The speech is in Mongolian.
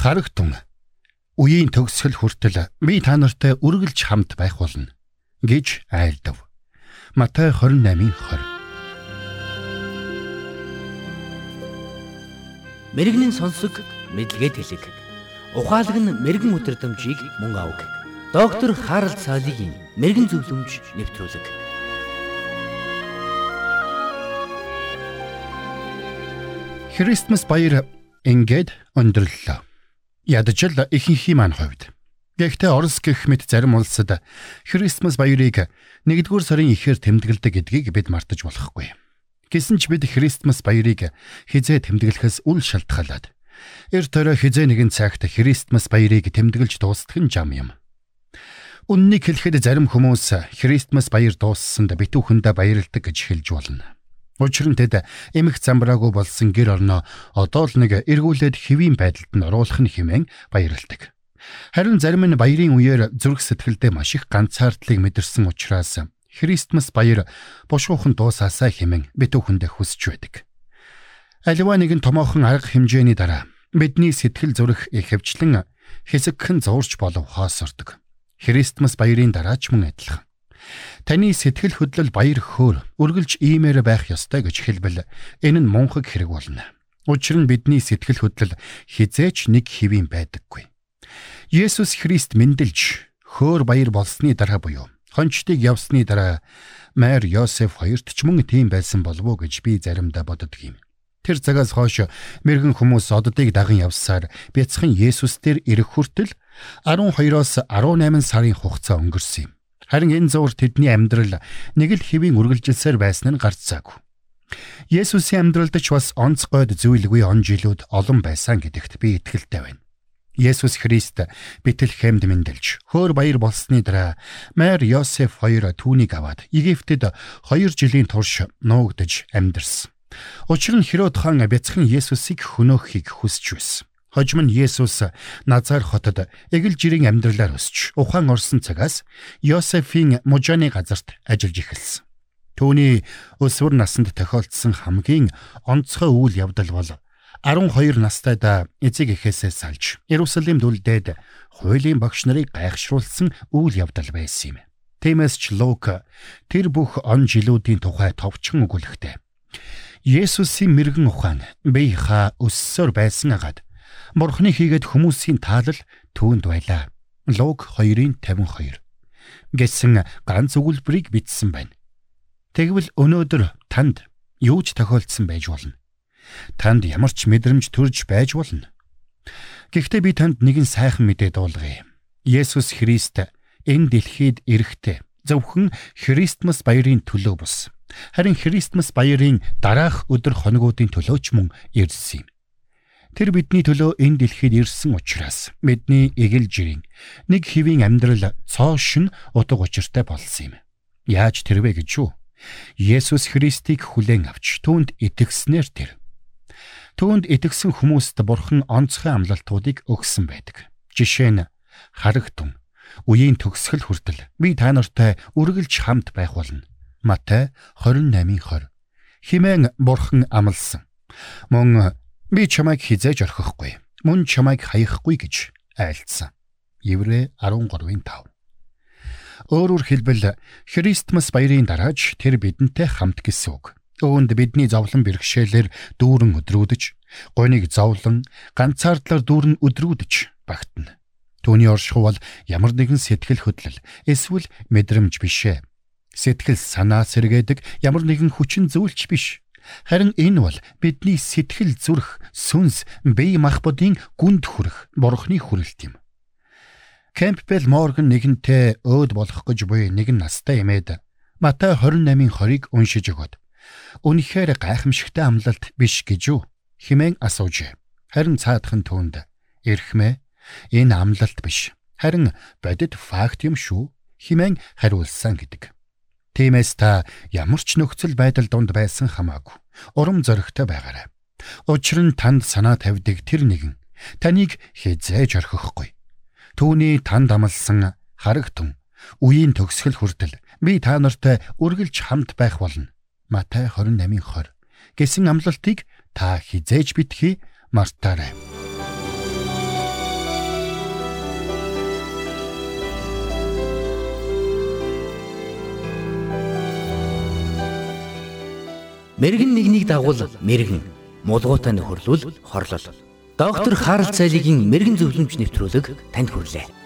Харагтун үеийн төгсгөл хүртэл би та нартай үргэлж хамт байх болно гэж айлдав. Матай 28-ын 20. Мэргэний сонсог мэдлэгэд хэлэг. Ухаалаг нь мэрэгэн өдрөмжийг мөн авах. Доктор Харалт цаалогийн мэрэгэн зөвлөмж нэвтрүүлэг. Христмас баяр ингээд өндөрлөө. Ядаж л ихэнхий маань хувьд. Гэхдээ Орос гэх мэт зарим улсад Христмас баярыг 1-р сарын ихээр тэмдэглэдэг гэдгийг бид мартаж болохгүй. Гэсэн ч бид Христмас баярыг хизээ тэмдэглэхээс үл шалтгаалаад эр төрөө хизээ нэгэн цагт Христмас баярыг тэмдэглэж дуустгах нь жам юм. Үннийг хэлэхэд зарим хүмүүс Христмас баяр дууссанд битүүхэндээ баярладаг гэж хэлж болно. Учир нь тэд эмх замбраагүй болсон гэр орноо одоо л нэг эргүүлээд хэвийн байдалд нь оруулах нь хэмээн баярлдаг. Харин зарим нь баярын үеэр зүрх сэтгэлдээ маш их ганцаардлыг мэдэрсэн учраас Христмас баяр бушуухан дуусаасаа хэмээн битүүхэндээ хүсэж байдаг. Аливаа нэгэн томоохон арга хэмжээний дараа бидний сэтгэл зүрх ихэвчлэн хэсэгхэн зуурч болов хоосордог. Христмас баярын дараа ч мөн адилхан. Таны сэтгэл хөдлөл баяр хөөр үргэлж иймээр байх ёстой гэж хэлбэл энэ нь мунхаг хэрэг болно. Учир нь бидний сэтгэл хөдлөл хизээч нэг хэвийн байдаггүй. Есүс Христ мэндэлж хөөр баяр болсны дараа буюу хончтыг явсны дараа Мэр Йосеф хоёрт ч мөн тийм байсан болов уу гэж би заримдаа боддог юм. Тэр цагаас хойш мэрэгэн хүмүүс оддыг даган явсаар бяцхан Есүс дээр ирэх хүртэл 12-оос 18 сарын хугацаа өнгөрсөн юм. Харин энэ зуур тэдний амьдрал нэг л хэвийн үргэлжилсээр байсан нь гарцаагүй. Есүсийн амьдралд ч бас онцгойд зүйлгүй он жилүүд олон байсан гэдэгт би итгэлтэй байна. Есүс Христ Бэтлехемд мэндэлж хөөр баяр болсны дараа Мэр Йосеф хоёр түүнийг аваад Египтэд 2 жилийн турш нуугдж амьдарсан. Учир нь Херод хаан бяцхан Есүсийг хөнөөхийг хүсэж байсан. Хожим нь Есүс Назар хотод эгэл жирийн амьдралаар өсч ухаан орсон цагаас Йосефийн мужааны газарт ажиллаж эхэлсэн. Түүний өсвөр наснд тохиолдсон хамгийн онцгой үйл явдал бол 12 настайдаа эцэг эхээсээ салж Иерусалимд үлдээд хуулийн багш нарыг гайхшруулсан үйл явдал байсан юм. Тиймээс ч Лук тэр бүх он жилүүдийн тухай товчхон өгүүлэхтэй. Есүсийн мэрэгэн ухаан бие ха өссөөр байсан агаад Бурхны хийгээд хүмүүсийн таалал түүнд байлаа. Луг 2:52 гэсэн ганц өгүүлбэрийг бичсэн байна. Тэгвэл өнөөдөр танд юу ч тохиолдсон байж болно. Танд ямар ч мэдрэмж төрж байж болно. Гэхдээ би танд нэгэн сайхан мэдээ дуулгая. Есүс Христ энэ дэлхийд ирэхдээ зөвхөн Христмас баярын төлөө бус. Харин Христмас баярын дараах өдөр хоногуудын төлөө ч мөн ирсэн юм. Тэр бидний төлөө энэ дэлхийд ирсэн учраас бидний эгэл жирийн нэг хэвийн амьдрал цоошин утга учиртай болсон юм. Яаж тэрвэ гэж юу? Есүс Христийг хүлээн авч түүнд итгэснээр тэр. Түүнд итгэсэн хүмүүст Бурхан онцгой амлалтуудыг өгсөн байдаг. Жишээ нь харагтун үеийн төгсгөл хүртэл би та нартай үргэлж хамт байх болно. Матай 28:20 химэн Бурхан амласан. Мөн Би чамайг хизээж орхихгүй. Мөн чамайг хаяхгүй гэж айлцсан. Еврэ 13-ын 5. Өөрөөр хэлбэл Христмас баярын дараач тэр бидэнтэй хамт гэсэн үг. Өөнд бидний зовлон бэрхшээлээр дүүрэн өдрүүдэж, гоныг зовлон, ганцаардлаар дүүрэн өдрүүдэж багтана. Түүний оршихуй бол ямар нэгэн сэтгэл хөдлөл эсвэл мэдрэмж бишээ. Сэтгэл санаа сэргээдэг ямар нэгэн хүчин зүйлч биш. Харин энэ бол бидний сэтгэл зүрх, сүнс, бие махбодын гүнд хүрэх бурхны хүрэлт юм. Кэмпбелл Морган нэгэнтээ өөд болох гэж буй нэгэн настай эмээд Матай 28:20-ыг уншиж өгöd. Үнэхээр гайхамшигтай амлалт биш гэж юу? химэн асууж. Харин цаадхан түүнд "Ирхмээ, энэ амлалт биш. Харин бодит факт юм шүү" химэн хариулсан гэдэг. Тиймээс та ямар ч нөхцөл байдал донд байсан хамаагүй урам зоригтой байгаарай. Учир нь танд санаа тавьдаг тэр нэгэн таныг хизээж орхихгүй. Түүний танд амлсан харагтун үеийн төгсгөл хүртэл би та нартай үргэлж хамт байх болно. Матай 28:20 гэсэн амлалтыг та хизээж битгий мартаарай. Мэргэн нэгнийг дагуул мэргэн, мулгуутай нөхөрлөл хорлол. Доктор Харалт цайлигийн мэрэгэн зөвлөмж нэвтрүүлэг танд хүрэлээ.